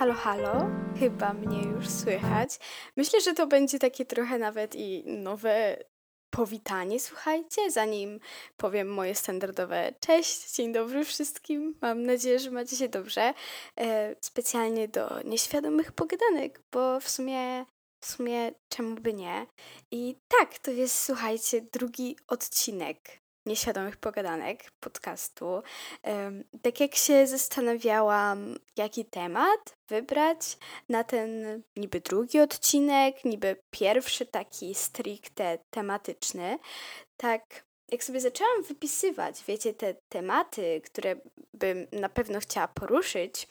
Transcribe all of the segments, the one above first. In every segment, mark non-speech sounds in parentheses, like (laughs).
Halo, halo, chyba mnie już słychać. Myślę, że to będzie takie trochę nawet i nowe powitanie, słuchajcie, zanim powiem moje standardowe cześć, dzień dobry wszystkim. Mam nadzieję, że macie się dobrze. E, specjalnie do nieświadomych pogadanek, bo w sumie, w sumie czemu by nie. I tak, to jest, słuchajcie, drugi odcinek nieświadomych pogadanek podcastu. Tak jak się zastanawiałam, jaki temat wybrać na ten niby drugi odcinek, niby pierwszy taki stricte tematyczny, tak jak sobie zaczęłam wypisywać, wiecie, te tematy, które bym na pewno chciała poruszyć,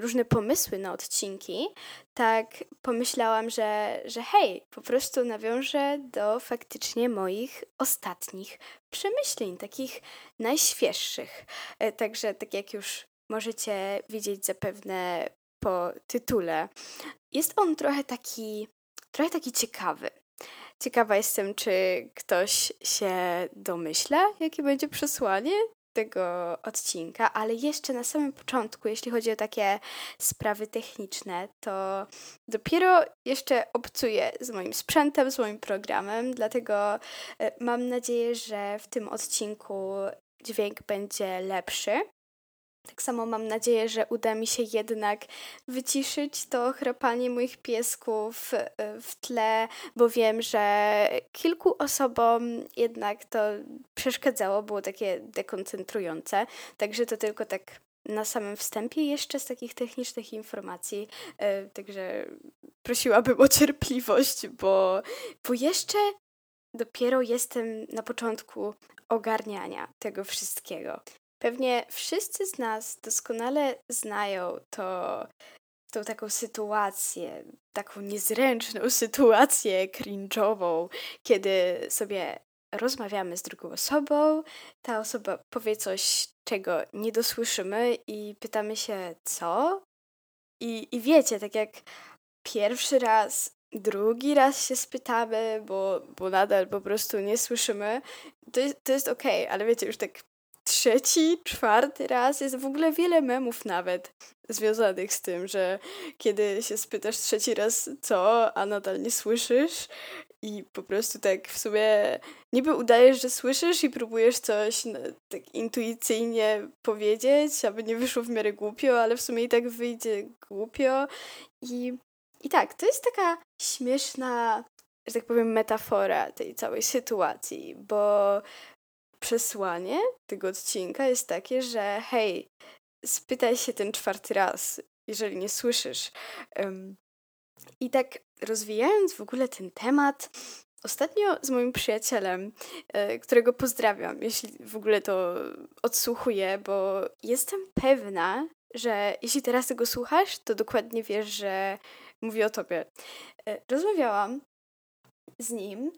różne pomysły na odcinki, tak pomyślałam, że, że hej, po prostu nawiążę do faktycznie moich ostatnich przemyśleń, takich najświeższych. E, także, tak jak już możecie widzieć zapewne po tytule, jest on trochę taki, trochę taki ciekawy. Ciekawa jestem, czy ktoś się domyśla, jakie będzie przesłanie tego odcinka, ale jeszcze na samym początku, jeśli chodzi o takie sprawy techniczne, to dopiero jeszcze obcuję z moim sprzętem, z moim programem, dlatego e, mam nadzieję, że w tym odcinku dźwięk będzie lepszy. Tak samo mam nadzieję, że uda mi się jednak wyciszyć to chrapanie moich piesków e, w tle, bo wiem, że kilku osobom jednak to przeszkadzało, było takie dekoncentrujące. Także to tylko tak na samym wstępie jeszcze z takich technicznych informacji. E, także prosiłabym o cierpliwość, bo, bo jeszcze dopiero jestem na początku ogarniania tego wszystkiego. Pewnie wszyscy z nas doskonale znają to, tą taką sytuację, taką niezręczną (laughs) sytuację cringe'ową, kiedy sobie rozmawiamy z drugą osobą, ta osoba powie coś, czego nie dosłyszymy i pytamy się, co? I, i wiecie, tak jak pierwszy raz, drugi raz się spytamy, bo, bo nadal po prostu nie słyszymy, to jest, to jest okej, okay, ale wiecie, już tak trzeci, czwarty raz. Jest w ogóle wiele memów nawet związanych z tym, że kiedy się spytasz trzeci raz co, a nadal nie słyszysz i po prostu tak w sumie niby udajesz, że słyszysz i próbujesz coś no, tak intuicyjnie powiedzieć, aby nie wyszło w miarę głupio, ale w sumie i tak wyjdzie głupio i i tak, to jest taka śmieszna, że tak powiem, metafora tej całej sytuacji, bo przesłanie tego odcinka jest takie, że hej, spytaj się ten czwarty raz, jeżeli nie słyszysz. I tak rozwijając w ogóle ten temat, ostatnio z moim przyjacielem, e, którego pozdrawiam, jeśli w ogóle to odsłuchuję, bo jestem pewna, że jeśli teraz tego słuchasz, to dokładnie wiesz, że mówię o tobie. E, rozmawiałam z nim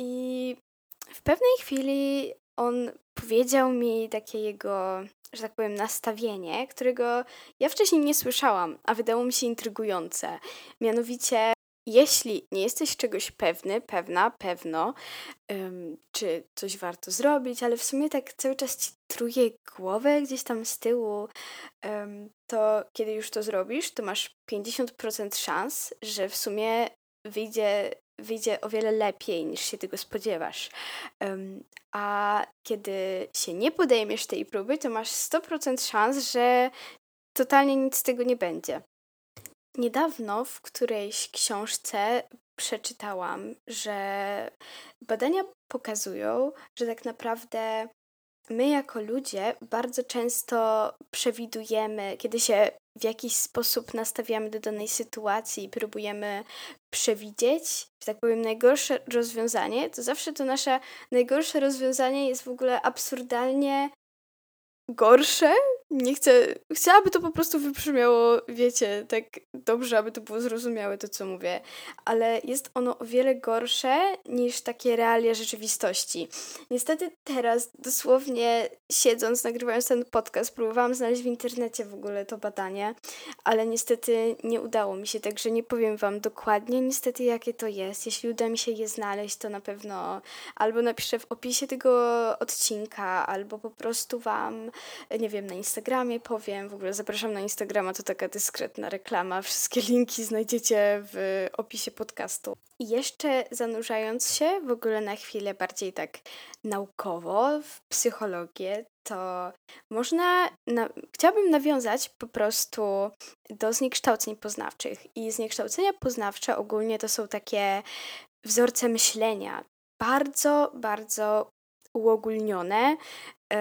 i w pewnej chwili on powiedział mi takie jego, że tak powiem, nastawienie, którego ja wcześniej nie słyszałam, a wydało mi się intrygujące. Mianowicie, jeśli nie jesteś czegoś pewny, pewna, pewno, um, czy coś warto zrobić, ale w sumie tak cały czas ci truje głowę gdzieś tam z tyłu, um, to kiedy już to zrobisz, to masz 50% szans, że w sumie wyjdzie wyjdzie o wiele lepiej niż się tego spodziewasz. Um, a kiedy się nie podejmiesz tej próby, to masz 100% szans, że totalnie nic z tego nie będzie. Niedawno w którejś książce przeczytałam, że badania pokazują, że tak naprawdę my jako ludzie bardzo często przewidujemy, kiedy się w jakiś sposób nastawiamy do danej sytuacji i próbujemy przewidzieć, że tak powiem, najgorsze rozwiązanie, to zawsze to nasze najgorsze rozwiązanie jest w ogóle absurdalnie gorsze nie chcę, chciałaby to po prostu wybrzmiało, wiecie, tak dobrze, aby to było zrozumiałe to, co mówię, ale jest ono o wiele gorsze niż takie realia rzeczywistości. Niestety teraz, dosłownie siedząc, nagrywając ten podcast, próbowałam znaleźć w internecie w ogóle to badanie, ale niestety nie udało mi się, także nie powiem Wam dokładnie niestety, jakie to jest. Jeśli uda mi się je znaleźć, to na pewno albo napiszę w opisie tego odcinka, albo po prostu Wam, nie wiem, na Instagramie Instagramie powiem. W ogóle zapraszam na Instagrama, to taka dyskretna reklama. Wszystkie linki znajdziecie w opisie podcastu. I jeszcze zanurzając się w ogóle na chwilę bardziej tak naukowo w psychologię, to można, na, chciałabym nawiązać po prostu do zniekształceń poznawczych. I zniekształcenia poznawcze ogólnie to są takie wzorce myślenia, bardzo, bardzo uogólnione yy,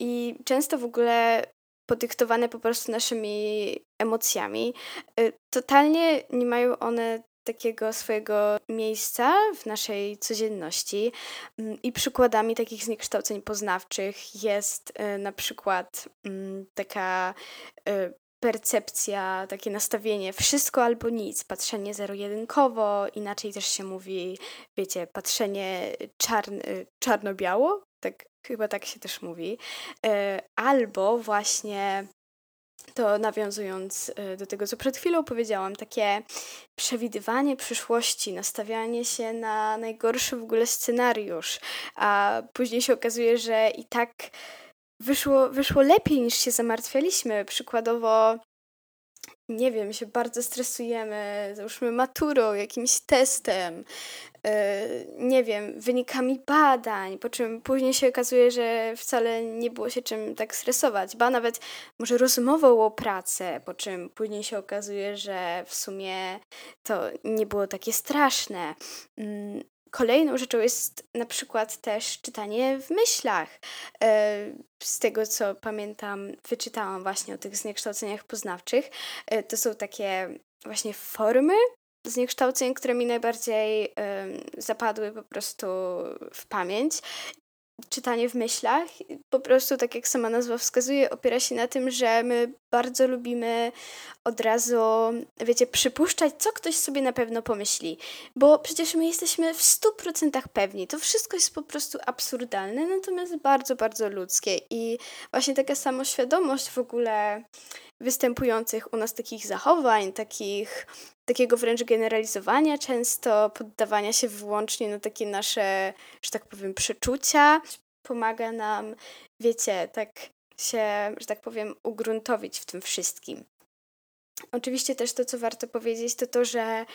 i często w ogóle podyktowane po prostu naszymi emocjami. Yy, totalnie nie mają one takiego swojego miejsca w naszej codzienności. Mm, I przykładami takich zniekształceń poznawczych jest y, na przykład mm, taka y, percepcja, takie nastawienie wszystko albo nic, patrzenie zero-jedynkowo, inaczej też się mówi, wiecie, patrzenie czarn czarno-biało, tak chyba tak się też mówi, y, albo właśnie to nawiązując y, do tego, co przed chwilą powiedziałam, takie przewidywanie przyszłości, nastawianie się na najgorszy w ogóle scenariusz, a później się okazuje, że i tak wyszło, wyszło lepiej niż się zamartwialiśmy. Przykładowo, nie wiem, się bardzo stresujemy, załóżmy maturą, jakimś testem, Y, nie wiem, wynikami badań, po czym później się okazuje, że wcale nie było się czym tak stresować, ba nawet może rozmową o pracę, po czym później się okazuje, że w sumie to nie było takie straszne. Mm, kolejną rzeczą jest na przykład też czytanie w myślach. Y, z tego co pamiętam, wyczytałam właśnie o tych zniekształceniach poznawczych. Y, to są takie właśnie formy zniekształceń, które mi najbardziej zapadły po prostu w pamięć. Czytanie w myślach, po prostu, tak jak sama nazwa wskazuje, opiera się na tym, że my bardzo lubimy od razu, wiecie, przypuszczać, co ktoś sobie na pewno pomyśli, bo przecież my jesteśmy w 100% pewni. To wszystko jest po prostu absurdalne, natomiast bardzo, bardzo ludzkie. I właśnie taka samoświadomość w ogóle występujących u nas takich zachowań, takich takiego wręcz generalizowania, często poddawania się wyłącznie na takie nasze, że tak powiem, przeczucia. Pomaga nam, wiecie, tak się, że tak powiem, ugruntowić w tym wszystkim. Oczywiście też to, co warto powiedzieć, to to, że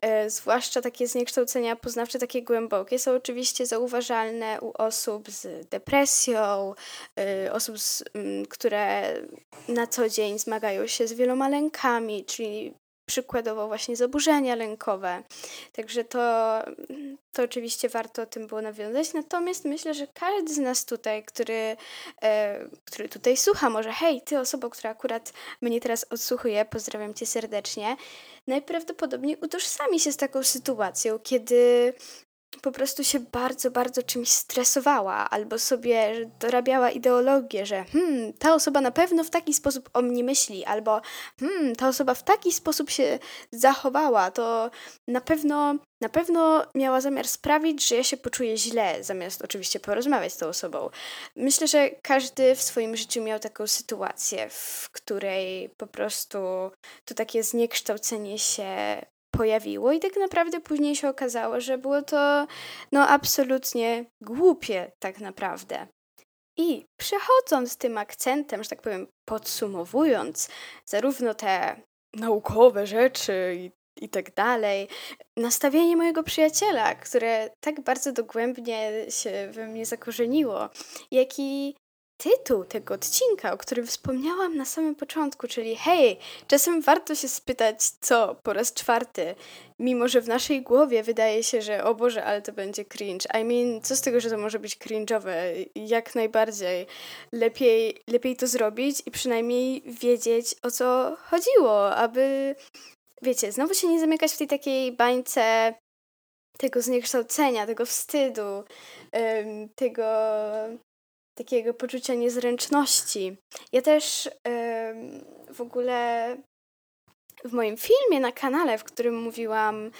e, zwłaszcza takie zniekształcenia poznawcze, takie głębokie, są oczywiście zauważalne u osób z depresją, e, osób, z, które na co dzień zmagają się z wieloma lękami, czyli przykładowo właśnie zaburzenia lękowe. Także to, to oczywiście warto o tym było nawiązać. Natomiast myślę, że każdy z nas tutaj, który, e, który tutaj słucha, może hej, ty osoba, która akurat mnie teraz odsłuchuje, pozdrawiam cię serdecznie, najprawdopodobniej utożsami się z taką sytuacją, kiedy po prostu się bardzo, bardzo czymś stresowała, albo sobie dorabiała ideologię, że hmm, ta osoba na pewno w taki sposób o mnie myśli, albo hmm, ta osoba w taki sposób się zachowała, to na pewno, na pewno miała zamiar sprawić, że ja się poczuję źle, zamiast oczywiście porozmawiać z tą osobą. Myślę, że każdy w swoim życiu miał taką sytuację, w której po prostu to takie zniekształcenie się pojawiło i tak naprawdę później się okazało, że było to no absolutnie głupie tak naprawdę. I przechodząc tym akcentem, że tak powiem, podsumowując zarówno te naukowe rzeczy i, i tak dalej, nastawienie mojego przyjaciela, które tak bardzo dogłębnie się we mnie zakorzeniło, jak i tytuł tego odcinka, o którym wspomniałam na samym początku, czyli hej, czasem warto się spytać, co po raz czwarty, mimo że w naszej głowie wydaje się, że o Boże, ale to będzie cringe. I mean, co z tego, że to może być cringe'owe? Jak najbardziej. Lepiej, lepiej to zrobić i przynajmniej wiedzieć, o co chodziło, aby, wiecie, znowu się nie zamykać w tej takiej bańce tego zniekształcenia, tego wstydu, tego takiego poczucia niezręczności. Ja też w ogóle w moim filmie na kanale, w którym mówiłam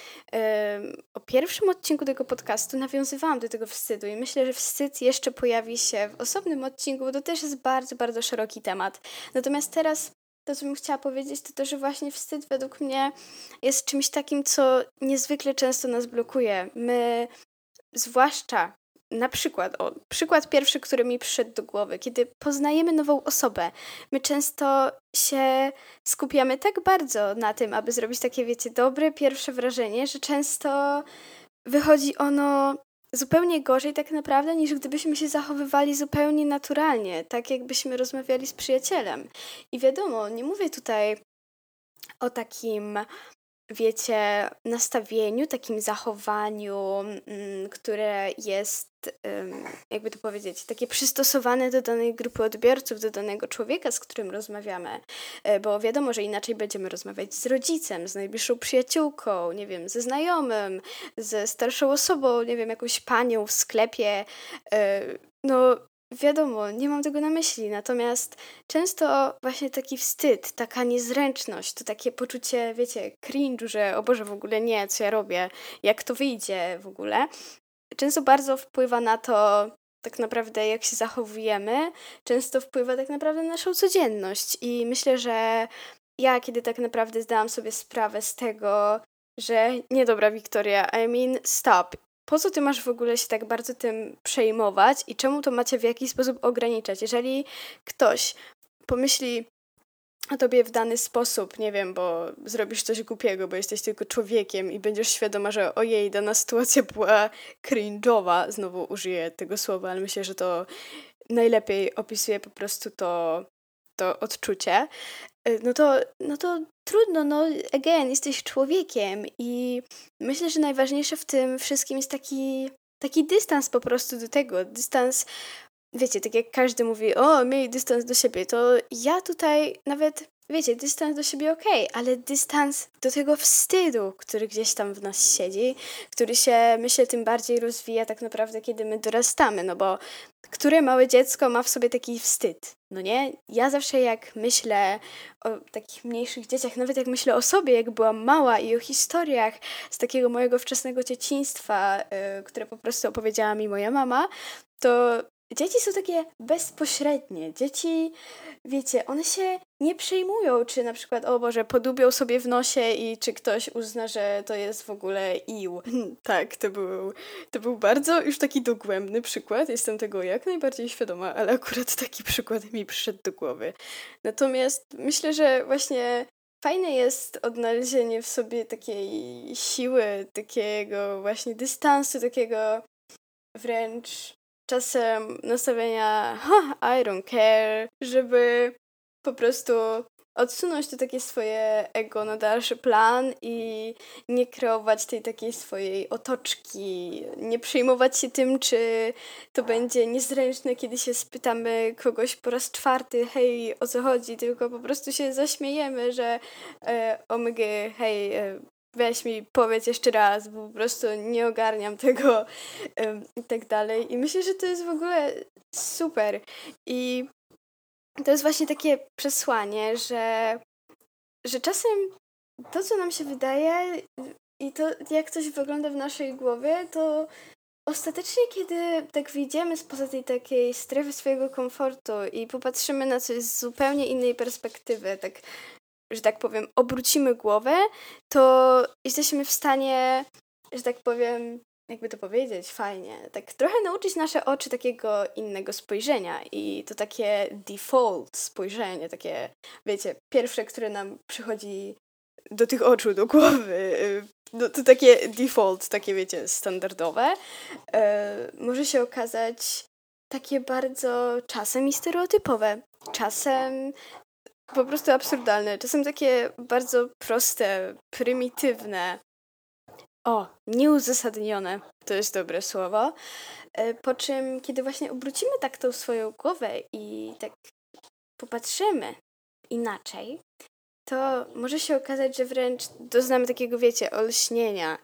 o pierwszym odcinku tego podcastu, nawiązywałam do tego wstydu i myślę, że wstyd jeszcze pojawi się w osobnym odcinku, bo to też jest bardzo, bardzo szeroki temat. Natomiast teraz to, co bym chciała powiedzieć, to to, że właśnie wstyd według mnie jest czymś takim, co niezwykle często nas blokuje. My, zwłaszcza na przykład, o, przykład pierwszy, który mi przyszedł do głowy, kiedy poznajemy nową osobę, my często się skupiamy tak bardzo na tym, aby zrobić takie, wiecie, dobre pierwsze wrażenie, że często wychodzi ono zupełnie gorzej tak naprawdę, niż gdybyśmy się zachowywali zupełnie naturalnie, tak jakbyśmy rozmawiali z przyjacielem. I wiadomo, nie mówię tutaj o takim wiecie, nastawieniu, takim zachowaniu, mm, które jest, jakby to powiedzieć, takie przystosowane do danej grupy odbiorców, do danego człowieka, z którym rozmawiamy. E, bo wiadomo, że inaczej będziemy rozmawiać z rodzicem, z najbliższą przyjaciółką, nie wiem, ze znajomym, ze starszą osobą, nie wiem, jakąś panią w sklepie. E, no, Wiadomo, nie mam tego na myśli, natomiast często właśnie taki wstyd, taka niezręczność, to takie poczucie, wiecie, cringe, że o Boże, w ogóle nie, co ja robię, jak to wyjdzie w ogóle, często bardzo wpływa na to, tak naprawdę jak się zachowujemy, często wpływa tak naprawdę na naszą codzienność. I myślę, że ja, kiedy tak naprawdę zdałam sobie sprawę z tego, że nie dobra Wiktoria, I mean stop, po co ty masz w ogóle się tak bardzo tym przejmować i czemu to macie w jakiś sposób ograniczać? Jeżeli ktoś pomyśli tobie w dany sposób, nie wiem, bo zrobisz coś głupiego, bo jesteś tylko człowiekiem i będziesz świadoma, że ojej, dana sytuacja była cringe'owa, znowu użyję tego słowa, ale myślę, że to najlepiej opisuje po prostu to, to odczucie, y, no to, no to trudno, no again, jesteś człowiekiem i myślę, że najważniejsze w tym wszystkim jest taki, taki dystans po prostu do tego, dystans, wiecie, tak jak każdy mówi, o, miej dystans do siebie, to ja tutaj nawet, wiecie, dystans do siebie okay, ale dystans do tego wstydu, który gdzieś tam w nas siedzi, który się, myślę, tym bardziej rozwija tak naprawdę, kiedy my dorastamy, no bo które małe dziecko ma w sobie taki wstyd, no nie? Ja zawsze jak myślę o takich mniejszych dzieciach, nawet jak myślę o sobie, jak byłam mała i o historiach z takiego mojego wczesnego dzieciństwa, yy, które po prostu opowiedziała mi moja mama, to dzieci są takie bezpośrednie. Dzieci, wiecie, one się nie przejmują, czy na przykład, o Boże, podubią sobie w nosie i czy ktoś uzna, że to jest w ogóle ił. tak, to był, to był bardzo już taki dogłębny przykład. Jestem tego jak najbardziej świadoma, ale akurat taki przykład mi przyszedł do głowy. Natomiast myślę, że właśnie fajne jest odnalezienie w sobie takiej siły, takiego właśnie dystansu, takiego wręcz czasem nastawienia I don't care, żeby po prostu odsunąć to takie swoje ego na dalszy plan i nie kreować tej takiej swojej otoczki, nie przejmować się tym, czy to będzie niezręczne, kiedy się spytamy kogoś po raz czwarty, hej, o co chodzi, tylko po prostu się zaśmiejemy, że e, omg, hej, e, weź mi powiedz jeszcze raz, bo po prostu nie ogarniam tego i tak dalej. I myślę, że to jest w ogóle super. I to jest właśnie takie przesłanie, że, że czasem to, co nam się wydaje i to, jak coś wygląda w naszej głowie, to ostatecznie, kiedy tak wyjdziemy spoza tej takiej strefy swojego komfortu i popatrzymy na coś z zupełnie innej perspektywy, tak że tak powiem, obrócimy głowę, to jesteśmy w stanie, że tak powiem, jakby to powiedzieć, fajnie, tak trochę nauczyć nasze oczy takiego innego spojrzenia i to takie default spojrzenie, takie, wiecie, pierwsze, które nam przychodzi do tych oczu, do głowy, no, to takie default, takie wiecie, standardowe, e, może się okazać takie bardzo czasem i stereotypowe. Czasem po prostu absurdalne. Czasem takie bardzo proste, prymitywne. O, nieuzasadnione to jest dobre słowo. E, po czym, kiedy właśnie obrócimy tak tą swoją głowę i tak popatrzymy inaczej, to może się okazać, że wręcz doznamy takiego, wiecie, olśnienia.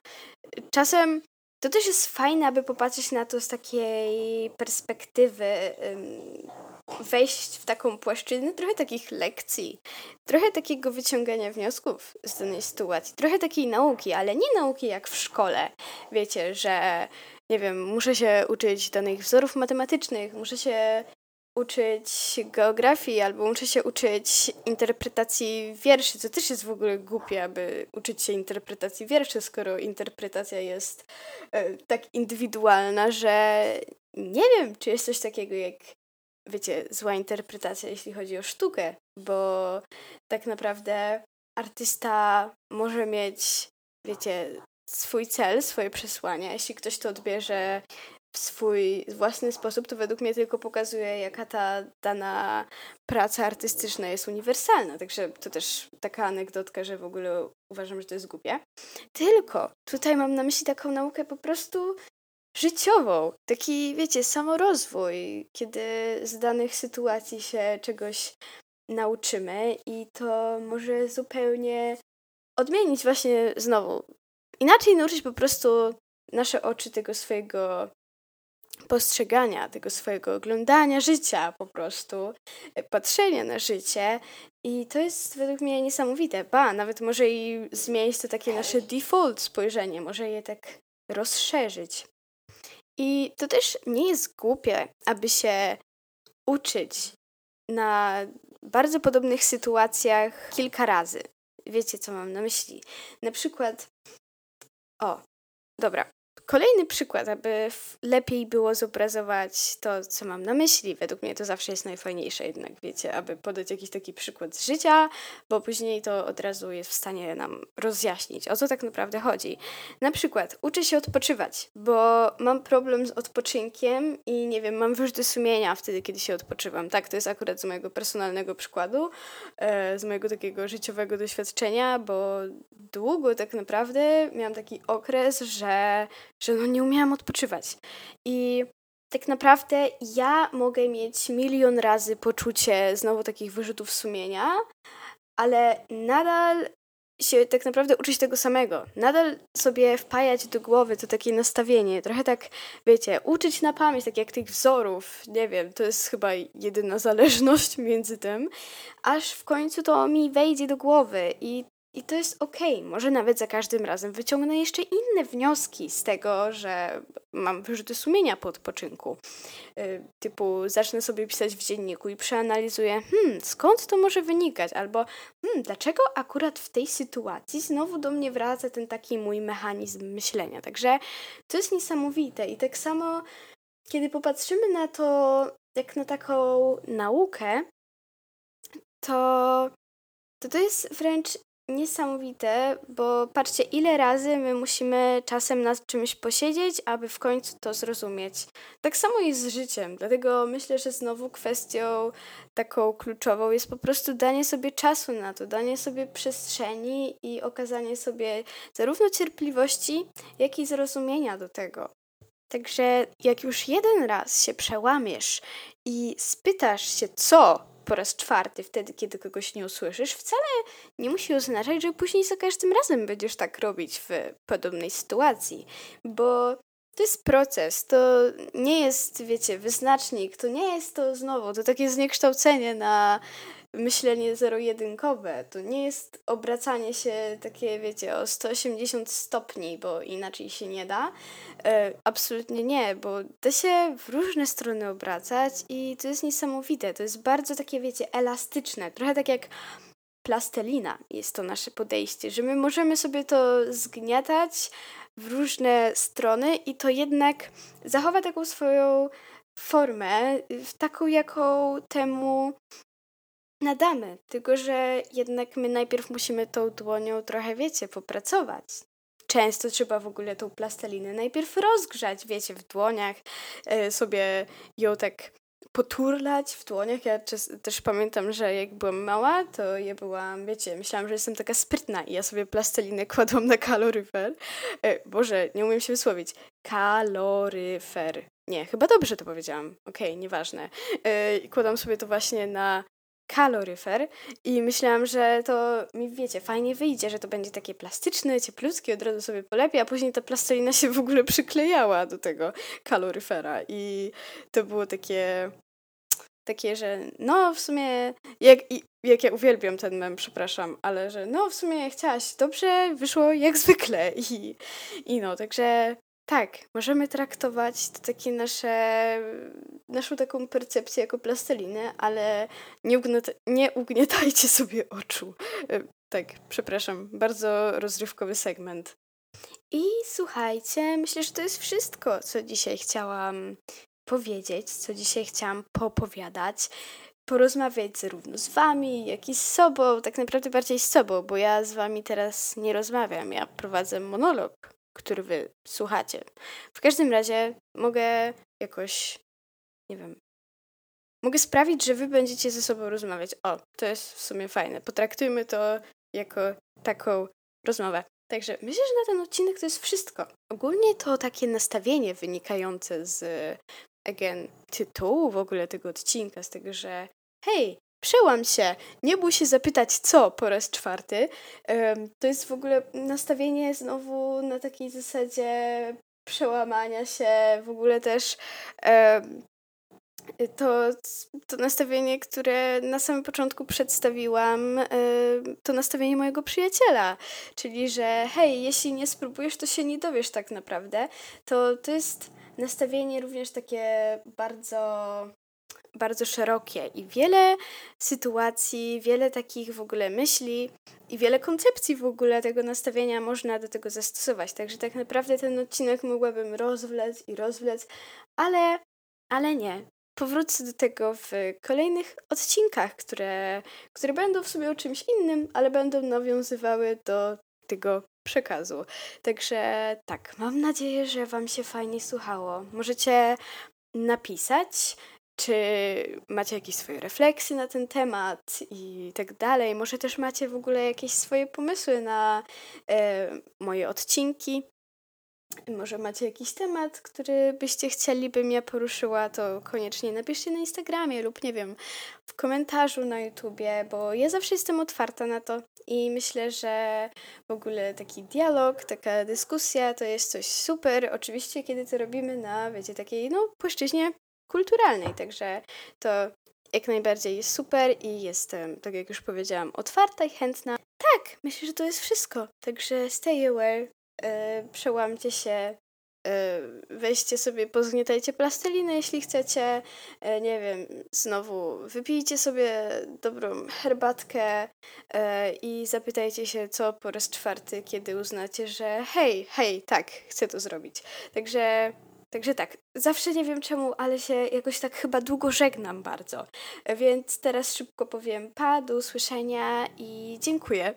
Czasem to też jest fajne, aby popatrzeć na to z takiej perspektywy wejść w taką płaszczyznę trochę takich lekcji, trochę takiego wyciągania wniosków z danej sytuacji, trochę takiej nauki, ale nie nauki jak w szkole. Wiecie, że nie wiem, muszę się uczyć danych wzorów matematycznych, muszę się uczyć geografii albo muszę się uczyć interpretacji wierszy, co też jest w ogóle głupie, aby uczyć się interpretacji wierszy, skoro interpretacja jest e, tak indywidualna, że nie wiem, czy jest coś takiego jak, wiecie, zła interpretacja, jeśli chodzi o sztukę, bo tak naprawdę artysta może mieć, wiecie, swój cel, swoje przesłanie. Jeśli ktoś to odbierze w swój własny sposób, to według mnie tylko pokazuje, jaka ta dana praca artystyczna jest uniwersalna. Także to też taka anegdotka, że w ogóle uważam, że to jest głupie. Tylko tutaj mam na myśli taką naukę po prostu życiową. Taki, wiecie, samorozwój, kiedy z danych sytuacji się czegoś nauczymy i to może zupełnie odmienić właśnie znowu. Inaczej nauczyć po prostu nasze oczy tego swojego postrzegania, tego swojego oglądania życia po prostu, e, patrzenia na życie i to jest według mnie niesamowite. Ba, nawet może i zmienić to takie nasze default spojrzenie, może je tak rozszerzyć. I to też nie jest głupie, aby się uczyć na bardzo podobnych sytuacjach kilka razy. Wiecie, co mam na myśli? Na przykład, o, dobra, Kolejny przykład, aby lepiej było zobrazować to, co mam na myśli. Według mnie to zawsze jest najfajniejsze jednak, wiecie, aby podać jakiś taki przykład z życia, bo później to od razu jest w stanie nam rozjaśnić, o co tak naprawdę chodzi. Na przykład uczę się odpoczywać, bo mam problem z odpoczynkiem i nie wiem, mam wyrzuty sumienia wtedy, kiedy się odpoczywam. Tak, to jest akurat z mojego personalnego przykładu, e, z mojego takiego życiowego doświadczenia, bo długo tak naprawdę miałam taki okres, że że no nie umiałam odpoczywać. I tak naprawdę ja mogę mieć milion razy poczucie znowu takich wyrzutów sumienia, ale nadal się tak naprawdę uczyć tego samego. Nadal sobie wpajać do głowy to takie nastawienie, trochę tak, wiecie, uczyć na pamięć, tak jak tych wzorów, nie wiem, to jest chyba jedyna zależność (laughs) między tym, aż w końcu to mi wejdzie do głowy i i to jest okej. Okay. Może nawet za każdym razem wyciągnę jeszcze inne wnioski z tego, że mam wyrzuty sumienia po odpoczynku. Yy, typu zacznę sobie pisać w dzienniku i przeanalizuję, hmm, skąd to może wynikać? Albo hmm, dlaczego akurat w tej sytuacji znowu do mnie wraca ten taki mój mechanizm myślenia. Także to jest niesamowite. I tak samo, kiedy popatrzymy na to jak na taką naukę, to to, to jest wręcz niesamowite, bo patrzcie, ile razy my musimy czasem nad czymś posiedzieć, aby w końcu to zrozumieć. Tak samo jest z życiem, dlatego myślę, że znowu kwestią taką kluczową jest po prostu danie sobie czasu na to, danie sobie przestrzeni i okazanie sobie zarówno cierpliwości, jak i zrozumienia do tego. Także jak już jeden raz się przełamiesz i spytasz się, co po raz czwarty, wtedy, kiedy kogoś nie usłyszysz, wcale nie musi oznaczać, że później za każdym razem będziesz tak robić w podobnej sytuacji, bo to jest proces, to nie jest, wiecie, wyznacznik, to nie jest to znowu, to takie zniekształcenie na myślenie zero-jedynkowe. To nie jest obracanie się takie, wiecie, o 180 stopni, bo inaczej się nie da. E, absolutnie nie, bo da się w różne strony obracać i to jest niesamowite. To jest bardzo takie, wiecie, elastyczne. Trochę tak jak plastelina jest to nasze podejście, że my możemy sobie to zgniatać w różne strony i to jednak zachowa taką swoją formę, taką jaką temu nadamy, tylko że jednak my najpierw musimy tą dłonią trochę, wiecie, popracować. Często trzeba w ogóle tą plastelinę najpierw rozgrzać, wiecie, w dłoniach, yy, sobie ją tak poturlać w dłoniach. Ja też pamiętam, że jak byłam mała, to ja byłam, wiecie, myślałam, że jestem taka sprytna i ja sobie plastelinę kładłam na kaloryfer. E, Boże, nie umiem się wysłowić. Kaloryfer. Nie, chyba dobrze to powiedziałam. Okej, okay, nieważne. E, kładłam sobie to właśnie na kaloryfer i myślałam, że to mi, wiecie, fajnie wyjdzie, że to będzie takie plastyczne, cieplutkie, od razu sobie polepiej, a później ta plastelina się w ogóle przyklejała do tego kaloryfera. I to było takie takie, że no w sumie, jak, jak ja uwielbiam ten mem, przepraszam, ale że no w sumie chciałaś dobrze, wyszło jak zwykle i, i no, także tak, możemy traktować to takie nasze, naszą taką percepcję jako plastelinę, ale nie, ugniata, nie ugnietajcie (laughs) sobie oczu. E, tak, przepraszam, bardzo rozrywkowy segment. I słuchajcie, myślę, że to jest wszystko, co dzisiaj chciałam powiedzieć, co dzisiaj chciałam popowiadać, porozmawiać zarówno z wami, jak i z sobą, tak naprawdę bardziej z sobą, bo ja z wami teraz nie rozmawiam, ja prowadzę monolog, który wy słuchacie. W każdym razie mogę jakoś, nie wiem, mogę sprawić, że wy będziecie ze sobą rozmawiać. O, to jest w sumie fajne. Potraktujmy to jako taką rozmowę. Także myślę, że na ten odcinek to jest wszystko. Ogólnie to takie nastawienie wynikające z, again, tytułu w ogóle tego odcinka, z tego, że hej, przełam się, nie bój się zapytać co po raz czwarty. To jest w ogóle nastawienie znowu na takiej zasadzie przełamania się, w ogóle też to, to nastawienie, które na samym początku przedstawiłam, to nastawienie mojego przyjaciela. Czyli, że hej, jeśli nie spróbujesz, to się nie dowiesz tak naprawdę. To, to jest nastawienie również takie bardzo bardzo szerokie i wiele sytuacji, wiele takich w ogóle myśli i wiele koncepcji w ogóle tego nastawienia można do tego zastosować. Także tak naprawdę ten odcinek mogłabym rozwlec i rozwlec, ale, ale nie powrócę do tego w kolejnych odcinkach, które, które będą w sobie o czymś innym, ale będą nawiązywały do tego przekazu. Także tak, mam nadzieję, że Wam się fajnie słuchało. Możecie napisać, czy macie jakieś swoje refleksje na ten temat i tak dalej. Może też macie w ogóle jakieś swoje pomysły na e, moje odcinki. Może macie jakiś temat, który byście chcieli, bym ja poruszyła, to koniecznie napiszcie na Instagramie lub nie wiem, w komentarzu na YouTubie, bo ja zawsze jestem otwarta na to i myślę, że w ogóle taki dialog, taka dyskusja to jest coś super. Oczywiście, kiedy to robimy na, wiecie, takiej, no, płaszczyźnie kulturalnej, także to jak najbardziej jest super i jestem, tak jak już powiedziałam, otwarta i chętna. Tak, myślę, że to jest wszystko. Także stay aware, E, przełamcie się, e, weźcie sobie, pozgniatajcie plastelinę, jeśli chcecie, e, nie wiem, znowu wypijcie sobie dobrą herbatkę i zapytajcie się, co po raz czwarty, kiedy uznacie, że hej, hej, tak, chcę to zrobić. Także Także tak, zawsze nie wiem czemu, ale się jakoś tak chyba długo żegnam bardzo. Więc teraz szybko powiem pa, do usłyszenia i dziękuję.